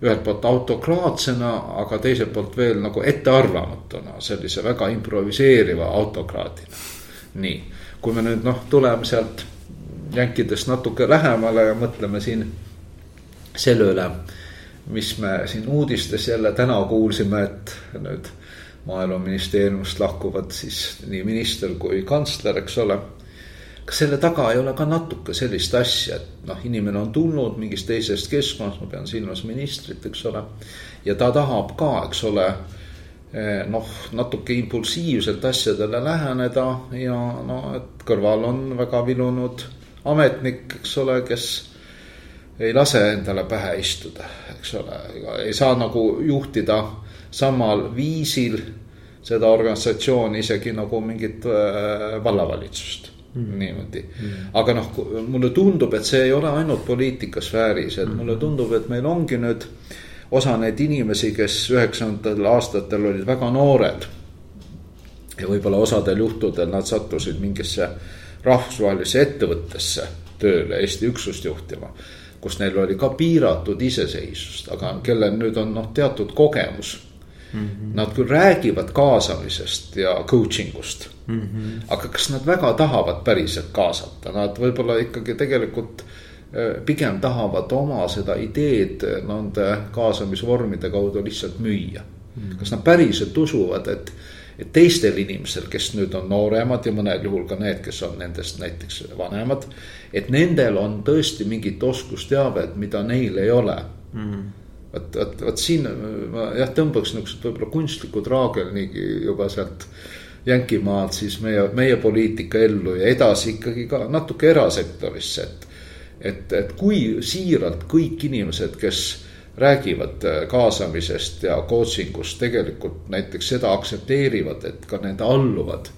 ühelt poolt autokraatsena, aga teiselt poolt veel nagu ettearvamatuna, sellise väga improviseeriva autokraadina. nii, kui me nüüd noh, tuleme sealt jänkidest natuke lähemale ja mõtleme siin selle üle, mis me siin uudistes jälle täna kuulsime, et nüüd maaeluministeeriumist lahkuvad siis nii minister kui kantsler, eks ole kas selle taga ei ole ka natuke sellist asja, et noh, inimene on tulnud mingist teisest keskkonnast, ma pean silmas ministrit, eks ole. ja ta tahab ka, eks ole, eh, noh, natuke impulsiivselt asjadele läheneda ja no, et kõrval on väga vilunud ametnik, eks ole, kes ei lase endale pähe istuda, eks ole, ei saa nagu juhtida samal viisil seda organisatsiooni isegi nagu mingit äh, vallavalitsust Mm. niimoodi mm.. aga noh, mulle tundub, et see ei ole ainult poliitikasfääris, et mm. mulle tundub, et meil ongi nüüd osa neid inimesi, kes üheksakümnendatel aastatel olid väga noored. ja võib-olla osadel juhtudel nad sattusid mingisse rahvusvahelisse ettevõttesse tööle, Eesti üksust juhtima. Kus neil oli ka piiratud iseseisvust, aga kellel nüüd on noh, teatud kogemus Mm -hmm. Nad küll räägivad kaasamisest ja coaching ust mm. -hmm. aga kas nad väga tahavad päriselt kaasata, nad võib-olla ikkagi tegelikult äh, pigem tahavad oma seda ideed nende kaasamisvormide kaudu lihtsalt müüa mm. -hmm. kas nad päriselt usuvad, et, et teistel inimestel, kes nüüd on nooremad ja mõnel juhul ka need, kes on nendest näiteks vanemad. et nendel on tõesti mingit oskusteavet, mida neil ei ole mm. -hmm vot, vot, vot siin ma jah, tõmbaks niisugused võib-olla kunstlikud raagelnigi juba sealt Jänkimaalt siis meie, meie poliitika ellu ja edasi ikkagi ka natuke erasektorisse, et. et, et kui siiralt kõik inimesed, kes räägivad kaasamisest ja coaching ust tegelikult näiteks seda aktsepteerivad, et ka nende alluvad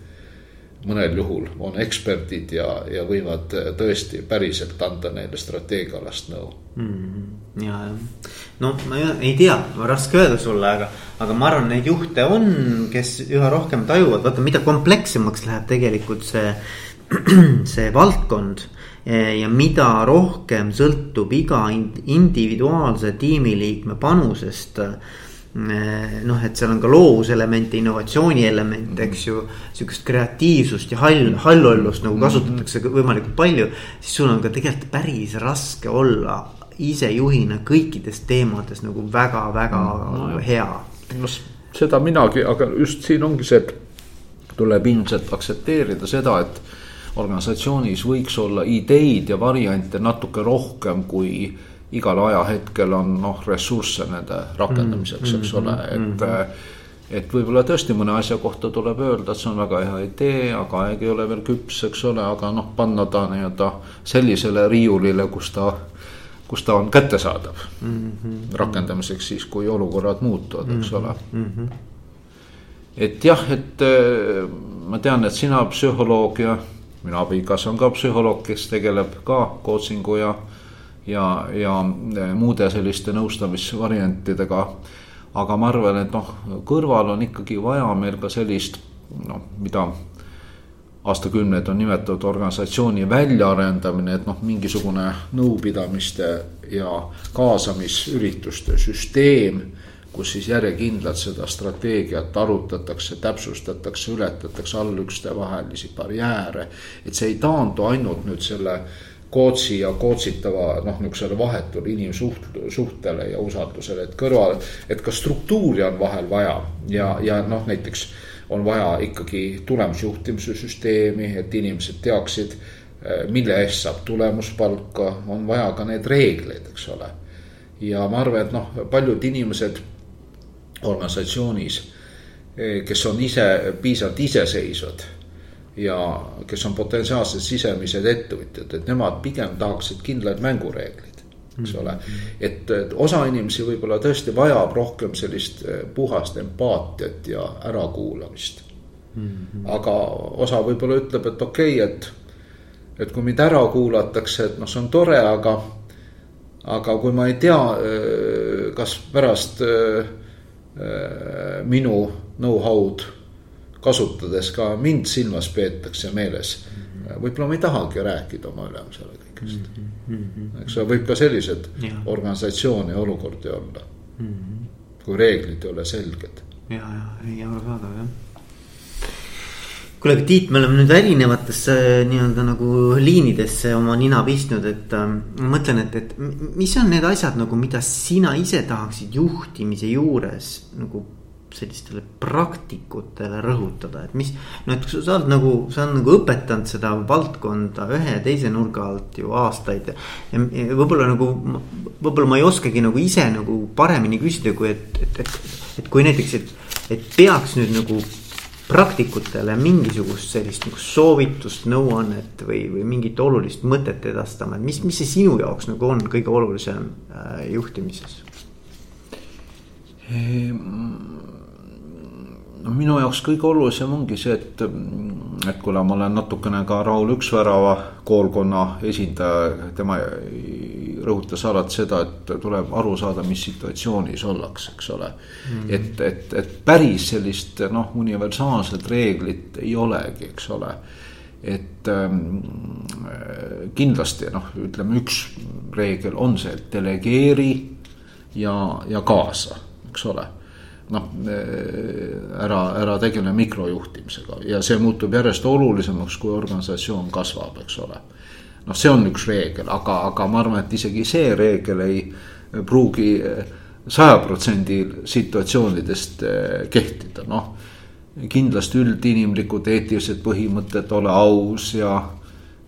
mõnel juhul on eksperdid ja, ja võivad tõesti päriselt anda neile strateegialast nõu mm. ja, jah, no ma ei tea, raske öelda sulle, aga, aga ma arvan, neid juhte on, kes üha rohkem tajuvad, vaata, mida komplekssemaks läheb tegelikult see, see valdkond. Ja mida rohkem sõltub iga individuaalse tiimiliikme panusest Eh, noh, et seal on ka loovuselemente, innovatsiooni elemente, eks ju. sihukest kreatiivsust ja hall, hallollust nagu kasutatakse võimalikult palju. siis sul on ka tegelikult päris raske olla isejuhina kõikides teemades nagu väga-väga no, hea. no seda minagi, aga just siin ongi see, et tuleb ilmselt aktsepteerida seda, et organisatsioonis võiks olla ideid ja variante natuke rohkem kui igal ajahetkel on noh, ressursse nende rakendamiseks, eks ole, et et võib-olla tõesti mõne asja kohta tuleb öelda, et see on väga hea idee, aga aeg ei ole veel küps, eks ole, aga noh, panna ta nii-öelda sellisele riiulile, kus ta, kus ta on kättesaadav mm. -hmm. rakendamiseks siis, kui olukorrad muutuvad, eks ole mm. -hmm. et jah, et äh, ma tean, et sina psühholoog ja minu abikaasa on ka psühholoog, kes tegeleb ka coaching'u ja ja, ja eh, muude selliste nõustamisvariantidega. aga ma arvan, et noh, kõrval on ikkagi vaja meil ka sellist noh, mida aastakümneid on nimetatud organisatsiooni väljaarendamine, et noh, mingisugune nõupidamiste ja kaasamisürituste süsteem kus siis järjekindlalt seda strateegiat arutatakse, täpsustatakse, ületatakse allükste vahelisi barjääre. et see ei taandu ainult nüüd selle kootsi ja kootsitava noh, niisugusele vahetule inimsuht-, suhtele ja usaldusele, et kõrval, et ka struktuuri on vahel vaja ja, ja noh, näiteks on vaja ikkagi tulemusjuhtimise süsteemi, et inimesed teaksid, eh, mille eest saab tulemuspalka, on vaja ka need reegleid, eks ole. ja ma arvan, et noh, paljud inimesed organisatsioonis, eh, kes on ise piisavalt iseseisvad ja kes on potentsiaalsed sisemised ettevõtjad, et nemad pigem tahaksid kindlaid mängureegleid, eks ole. Mm-hmm. et, et osa inimesi võib-olla tõesti vajab rohkem sellist eh, puhast empaatiat ja ärakuulamist mm. -hmm. aga osa võib-olla ütleb, et okei okay,, et, et kui mind ära kuulatakse, et noh, see on tore, aga, aga kui ma ei tea, eh, kas pärast eh, minu know-how'd kasutades ka mind silmas peetakse meeles. võib-olla ma ei tahagi rääkida oma ülemusele kõigest mm. -hmm. eks ole, võib ka selliseid organisatsioone ja olukordi olla mm, -hmm. kui reeglid ei ole selged. ja, ja, ei arusaadav jah kuule, aga Tiit, me oleme nüüd erinevatesse nii-öelda nagu liinidesse oma nina pistnud, et äh, ma mõtlen, et, et mis on need asjad nagu, mida sina ise tahaksid juhtimise juures nagu sellistele praktikutele rõhutada, et mis. no et sa oled nagu, sa oled nagu õpetanud seda valdkonda ühe ja teise nurga alt ju aastaid. ja, ja võib-olla nagu, võib-olla ma ei oskagi nagu ise nagu paremini küsida, kui et, et, et, et kui näiteks, et, et peaks nüüd nagu praktikutele mingisugust sellist nagu soovitust, nõuannet või, või mingit olulist mõtet edastama, et mis, mis see sinu jaoks nagu on kõige olulisem äh, juhtimises? no minu jaoks kõige olulisem ongi see, et, et kuna ma olen natukene ka Raul Üksvärava koolkonna esindaja, tema rõhutas alati seda, et tuleb aru saada, mis situatsioonis ollakse, eks ole. Mm.. et, et, et päris sellist noh, universaalset reeglit ei olegi, eks ole. et ähm, kindlasti noh, ütleme üks reegel on see, et delegeeri ja, ja kaasa, eks ole. Noh, ära, ära tegele mikrojuhtimisega ja see muutub järjest olulisemaks, kui organisatsioon kasvab, eks ole noh, see on üks reegel, aga, aga ma arvan, et isegi see reegel ei pruugi saja protsendi situatsioonidest eh, kehtida, noh. kindlasti üldinimlikud eetilised põhimõtted, ole aus ja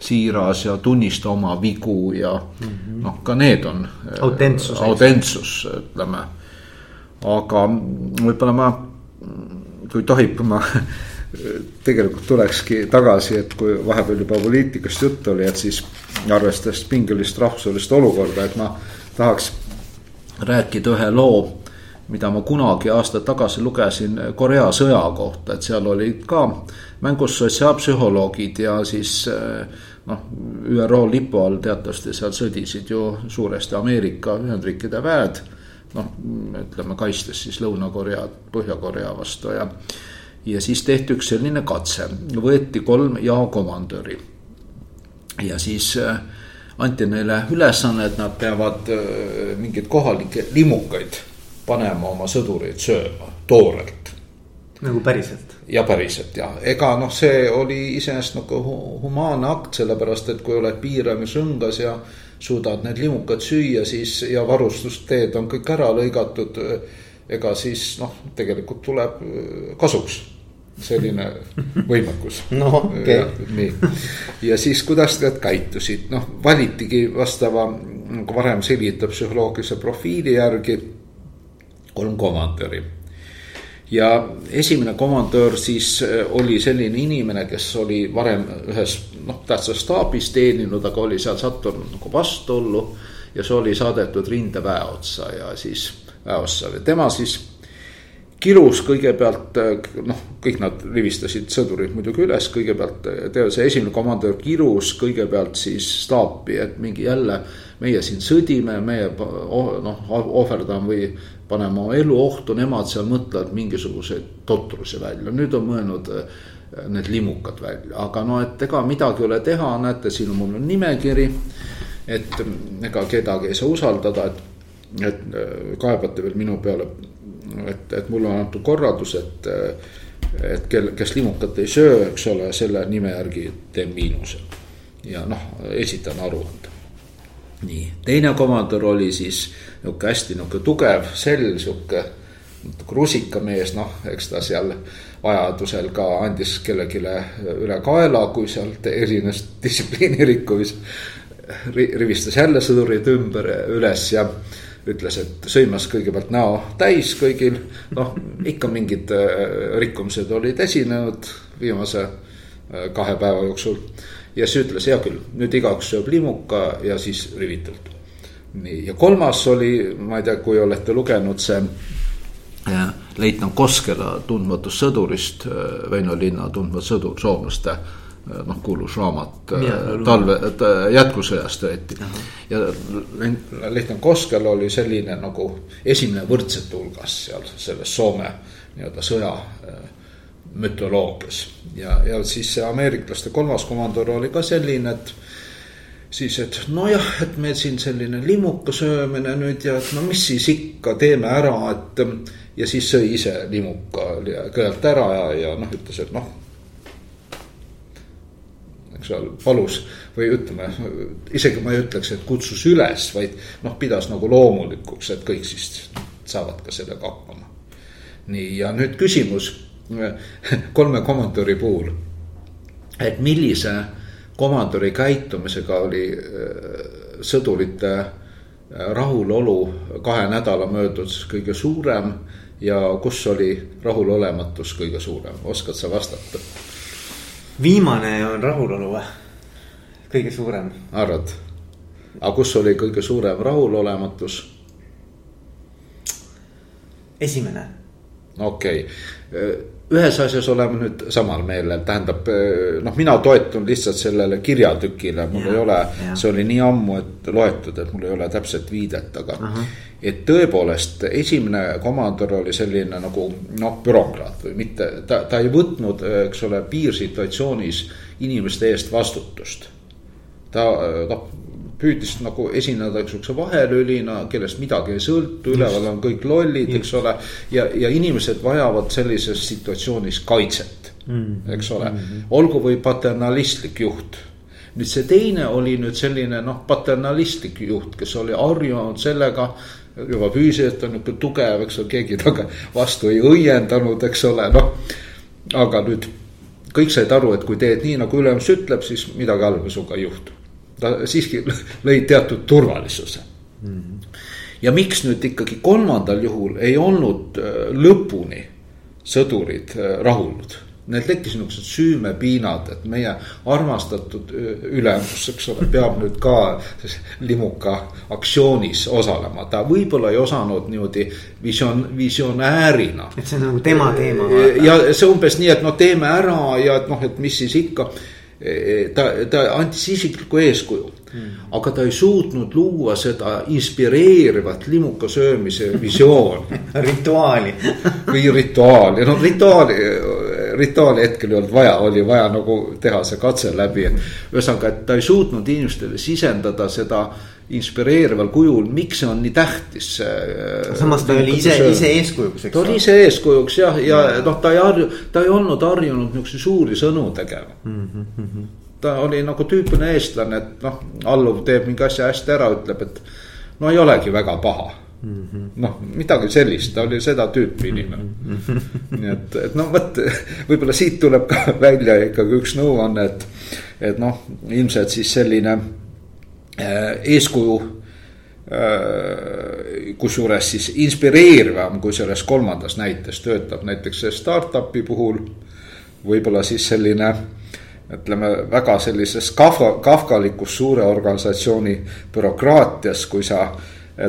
siiras ja tunnista oma vigu ja mm -hmm. noh, ka need on. Eh, autentsus. autentsus, ütleme. aga võib-olla ma, kui tohib, ma tegelikult tulekski tagasi, et kui vahepeal juba poliitikast juttu oli, et siis arvestades pingelist rahvusvahelist olukorda, et ma tahaks rääkida ühe loo, mida ma kunagi aasta tagasi lugesin Korea sõja kohta, et seal olid ka mängus sotsiaalpsühholoogid ja siis noh, ÜRO lipu all teatavasti seal sõdisid ju suuresti Ameerika Ühendriikide väed. noh, ütleme kaitstes siis Lõuna-Koread Põhja-Korea vastu ja ja siis tehti üks selline katse, võeti kolm jaokomandöri. ja siis äh, anti neile ülesanne, et nad peavad äh, mingeid kohalikke limukaid panema oma sõdureid sööma toorelt. nagu päriselt? ja päriselt jah, ega noh, see oli iseenesest nagu humaanne akt, sellepärast et kui oled piiramisrõngas ja suudad need limukad süüa, siis ja varustusteed on kõik ära lõigatud. ega siis noh, tegelikult tuleb kasuks selline võimekus. no okei okay.. nii, ja siis, kuidas nad käitusid, noh, valitigi vastava, nagu varem selgitab psühholoogilise profiili järgi kolm komandöri. ja esimene komandör siis äh, oli selline inimene, kes oli varem ühes noh, tähtsas staabis teeninud, aga oli seal sattunud nagu vastuollu. ja see oli saadetud rindeväe otsa ja siis väeossa ja tema siis kirus kõigepealt noh, kõik nad rivistasid sõdurid muidugi üles, kõigepealt tead see esimene komandör kirus kõigepealt siis staapi, et mingi jälle. meie siin sõdime, meie noh ohverdame või paneme oma elu ohtu, nemad seal mõtlevad mingisuguseid totrusi välja, nüüd on mõelnud äh, need limukad välja, aga no et ega midagi ei ole teha, näete, siin on mul on nimekiri. et ega kedagi ei saa usaldada, et, et äh, kaebate veel minu peale et, et mulle on antud korraldus, et, et kel, kes limukat ei söö, eks ole, selle nime järgi teen miinuse. ja noh, esitan aruande. nii, teine komandör oli siis nihuke hästi nihuke tugev sell, sihuke rusikamees, noh, eks ta seal vajadusel ka andis kellelegi üle kaela, kui sealt erines distsipliini rikkumis. rivistas jälle sõdurid ümber üles ja ütles, et sõimas kõigepealt näo täis kõigil. noh, ikka mingid äh, rikkumised olid esinenud viimase äh, kahe päeva jooksul. ja siis ütles, hea küll, nüüd igaüks sööb limuka ja siis rivitult. nii, ja kolmas oli, ma ei tea, kui olete lugenud see äh, leitnant Koskela Tundmatust sõdurist, Väino linna Tundmat sõdur soomlaste noh, kuulus raamat ja, talve, jätkusõjast võeti. ja Lehtnan Koskel oli selline nagu esimene võrdsete hulgas seal selles Soome nii-öelda sõja mütoloogias. ja, ja siis see ameeriklaste kolmas komandör oli ka selline, et siis, et nojah, et meil siin selline limuka söömine nüüd ja et no mis siis ikka, teeme ära, et. ja siis sõi ise limuka kõrvalt ära ja, ja noh, ütles, et noh. Eks ole, palus või ütleme, isegi ma ei ütleks, et kutsus üles, vaid noh, pidas nagu loomulikuks, et kõik siis saavad ka sellega hakkama. nii, ja nüüd küsimus kolme komandöri puhul, et millise komandöri käitumisega oli äh, sõdurite äh, rahulolu kahe nädala möödudes kõige suurem ja kus oli rahulolematus kõige suurem, oskad sa vastata? Viimane on rahulolu või? kõige suurem. arvad? aga kus oli kõige suurem rahulolematus? esimene. okei okay ühes asjas oleme nüüd samal meelel, tähendab noh, mina toetun lihtsalt sellele kirjatükile, mul ja, ei ole, see oli nii ammu, et loetud, et mul ei ole täpset viidet, aga uh. -huh. et tõepoolest, esimene komandör oli selline nagu noh, bürokraat või mitte, ta, ta ei võtnud, eks ole, piirsituatsioonis inimeste eest vastutust. ta noh püüdis nagu esineda sihukese vahelülina, kellest midagi ei sõltu, üleval on kõik lollid, eks ole. ja, ja inimesed vajavad sellises situatsioonis kaitset mm, -hmm. eks ole, mm-hmm. olgu või paternalistlik juht nüüd see teine oli nüüd selline noh, paternalistlik juht, kes oli harjunud sellega juba füüsiliselt on nihuke tugev, eks ole, keegi temaga vastu ei õiendanud, eks ole, noh. aga nüüd kõik said aru, et kui teed nii nagu ülemus ütleb, siis midagi halba sinuga ei juhtu ta siiski lõi teatud turvalisuse mm. -hmm. ja miks nüüd ikkagi kolmandal juhul ei olnud äh, lõpuni sõdurid äh, rahulnud? Neil tekkis niisugused süümepiinad, et meie armastatud äh, ülemus, eks ole, peab nüüd ka limuka aktsioonis osalema. ta võib-olla ei osanud niimoodi visioon, visionäärina. et see on nagu tema teema. ja see umbes nii, et no teeme ära ja et noh, et mis siis ikka ta, ta andis isiklikku eeskuju. Mm.. aga ta ei suutnud luua seda inspireerivat limuka söömise visiooni. Rituaali. Või rituaali, no rituaali, rituaali hetkel ei olnud vaja, oli vaja nagu teha see katse läbi. ühesõnaga, et ta ei suutnud inimestele sisendada seda inspireerival kujul, miks see on nii tähtis. samas ta oli ise, ise eeskujuks, eks. ta oli ise eeskujuks jah, ja, ja noh, ta ei harju, ta ei olnud harjunud niisuguseid suuri sõnu tegema mm. -hmm. ta oli nagu tüüpiline eestlane, et noh, alluv teeb mingi asja hästi ära, ütleb, et no ei olegi väga paha mm -hmm. noh, midagi sellist, ta oli seda tüüpi inimene mm. -hmm. nii et, et noh, vot võib-olla siit tuleb ka välja ikkagi üks nõuanne, et, et noh, ilmselt siis selline eeskuju äh, kusjuures siis inspireerivam kui selles kolmandas näites töötab näiteks startup'i puhul. võib-olla siis selline ütleme väga sellises kafka, kafkalikus suure organisatsiooni bürokraatias, kui sa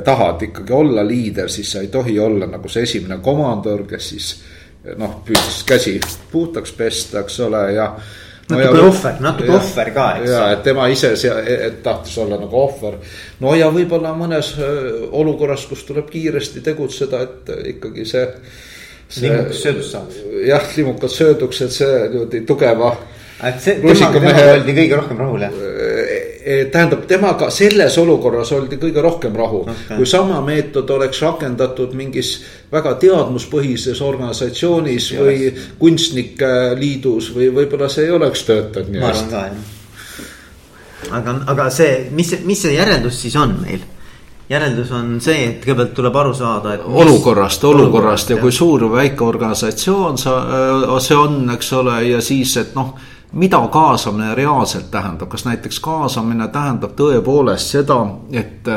tahad ikkagi olla liider, siis sa ei tohi olla nagu see esimene komandör, kes siis noh, püüdis käsi puhtaks pesta, eks ole, ja natuke no ohver, natuke ja, ohver ka, eks. ja, et tema ise et tahtis olla nagu ohver. no ja võib-olla mõnes olukorras, kus tuleb kiiresti tegutseda, et ikkagi see, see. limukas söödust saaks. jah, limukas sööduks, et see niimoodi tugeva. et see, tema, temaga oldi kõige rohkem rahul, jah? Eh, tähendab, temaga selles olukorras oldi kõige rohkem rahu okay.. kui sama meetod oleks rakendatud mingis väga teadmuspõhises organisatsioonis ei või oleks. kunstnike liidus või võib-olla see ei oleks töötanud nii hästi. jah. aga, aga see, mis, mis see järeldus siis on meil? järeldus on see, et kõigepealt tuleb aru saada, et. olukorrast, olukorrast ja kui suur või väike organisatsioon sa, see on, eks ole, ja siis, et noh mida kaasamine reaalselt tähendab, kas näiteks kaasamine tähendab tõepoolest seda, et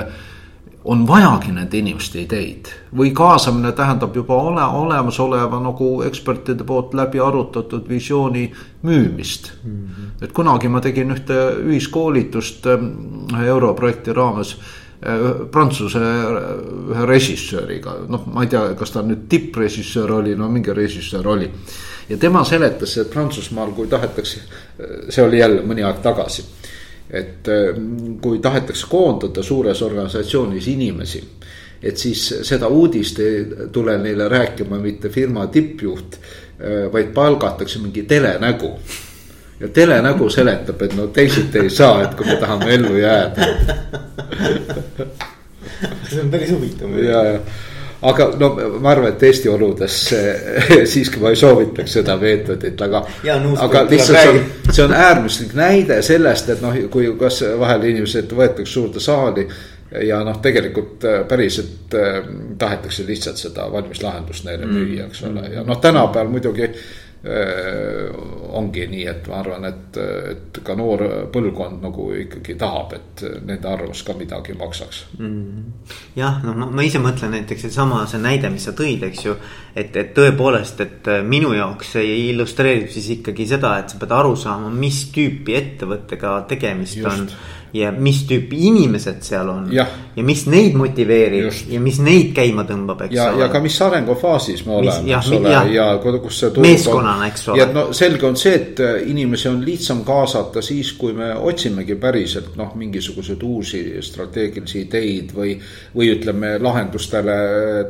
on vajagi nende inimeste ideid või kaasamine tähendab juba ole, olemasoleva nagu ekspertide poolt läbi arutatud visiooni müümist mm. -hmm. et kunagi ma tegin ühte ühiskoolitust ühe europrojekti raames prantsuse ühe režissööriga, noh, ma ei tea, kas ta nüüd tipprežissöör oli, no mingi režissöör oli ja tema seletas, et Prantsusmaal, kui tahetakse, see oli jälle mõni aeg tagasi. et äh, kui tahetakse koondada suures organisatsioonis inimesi, et siis seda uudist ei tule neile rääkima mitte firma tippjuht, äh, vaid palgatakse mingi telenägu ja telenägu seletab, et no teisiti ei saa, et kui me tahame ellu jääda see on päris huvitav. ja, ja aga no ma arvan, et Eesti oludes siiski ma ei soovitaks seda meetodit, aga. aga lihtsalt see on, see on äärmuslik näide sellest, et noh, kui kas vahel inimesed võetakse suurde saali ja noh, tegelikult äh, päriselt äh, tahetakse lihtsalt seda valmis lahendust neile müüa, eks ole, ja noh, tänapäeval muidugi ongi nii, et ma arvan, et, et ka noor põlvkond nagu ikkagi tahab, et nende arvamus ka midagi maksaks mm.. jah, no ma, ma ise mõtlen näiteks seesama, see näide, mis sa tõid, eks ju. et, et tõepoolest, et minu jaoks see illustreerib siis ikkagi seda, et sa pead aru saama, mis tüüpi ettevõttega tegemist Just. on ja mis tüüpi inimesed seal on. ja mis neid motiveerib Just. ja mis neid käima tõmbab, eks ja, ole. ja ka mis arengufaasis me oleme, eks ole, ja, ja kus see. meeskonnana, eks ole. ja no selge on see, et äh, inimesi on lihtsam kaasata siis, kui me otsimegi päriselt noh, mingisuguseid uusi strateegilisi ideid või. või ütleme, lahendustele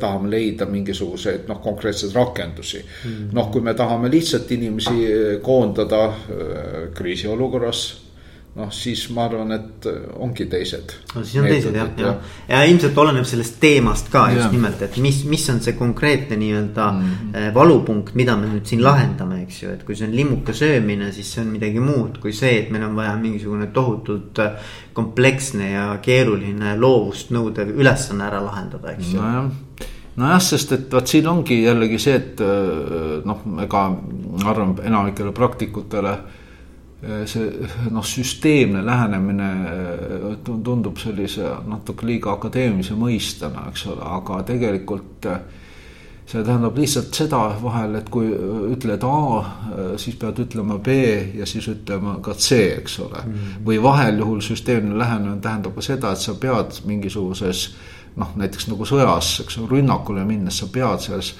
tahame leida mingisuguseid noh, konkreetseid rakendusi mm.. noh, kui me tahame lihtsalt inimesi koondada äh, kriisiolukorras noh, siis ma arvan, et äh, ongi teised. no siis on teised jah, jah, ja ilmselt oleneb sellest teemast ka just ja. nimelt, et mis, mis on see konkreetne nii-öelda mm valupunkt, mida me nüüd siin lahendame, eks ju, et kui see on limmuka söömine, siis see on midagi muud kui see, et meil on vaja mingisugune tohutult äh, kompleksne ja keeruline loovust nõudev ülesanne ära lahendada, eks ju. No nojah, sest et vot siin ongi jällegi see, et noh, ega ma arvan enamikele praktikutele Äh, see noh, süsteemne lähenemine äh, tundub sellise natuke liiga akadeemilise mõistena, eks ole, aga tegelikult äh, see tähendab lihtsalt seda vahel, et kui ütled A, siis pead ütlema B ja siis ütlema ka C, eks ole mm. -hmm. või vahel juhul süsteemne lähenemine tähendab ka seda, et sa pead mingisuguses noh, näiteks nagu sõjas, eks ole, rünnakule minnes sa pead selles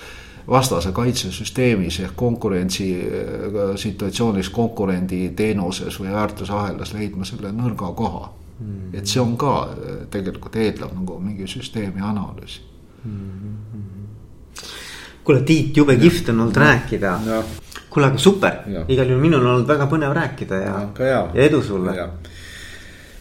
vastase kaitsesüsteemis ehk konkurentsi äh, situatsioonis konkurendi teenuses või väärtusahelas leidma selle nõrga koha. Mm.. et see on ka äh, tegelikult eeldab nagu mingi süsteemi analüüsi. Mm. kuule, Tiit, jube kihvt on olnud ja. rääkida. kuule, aga super, igal juhul minul on olnud väga põnev rääkida ja, ja, ja edu sulle.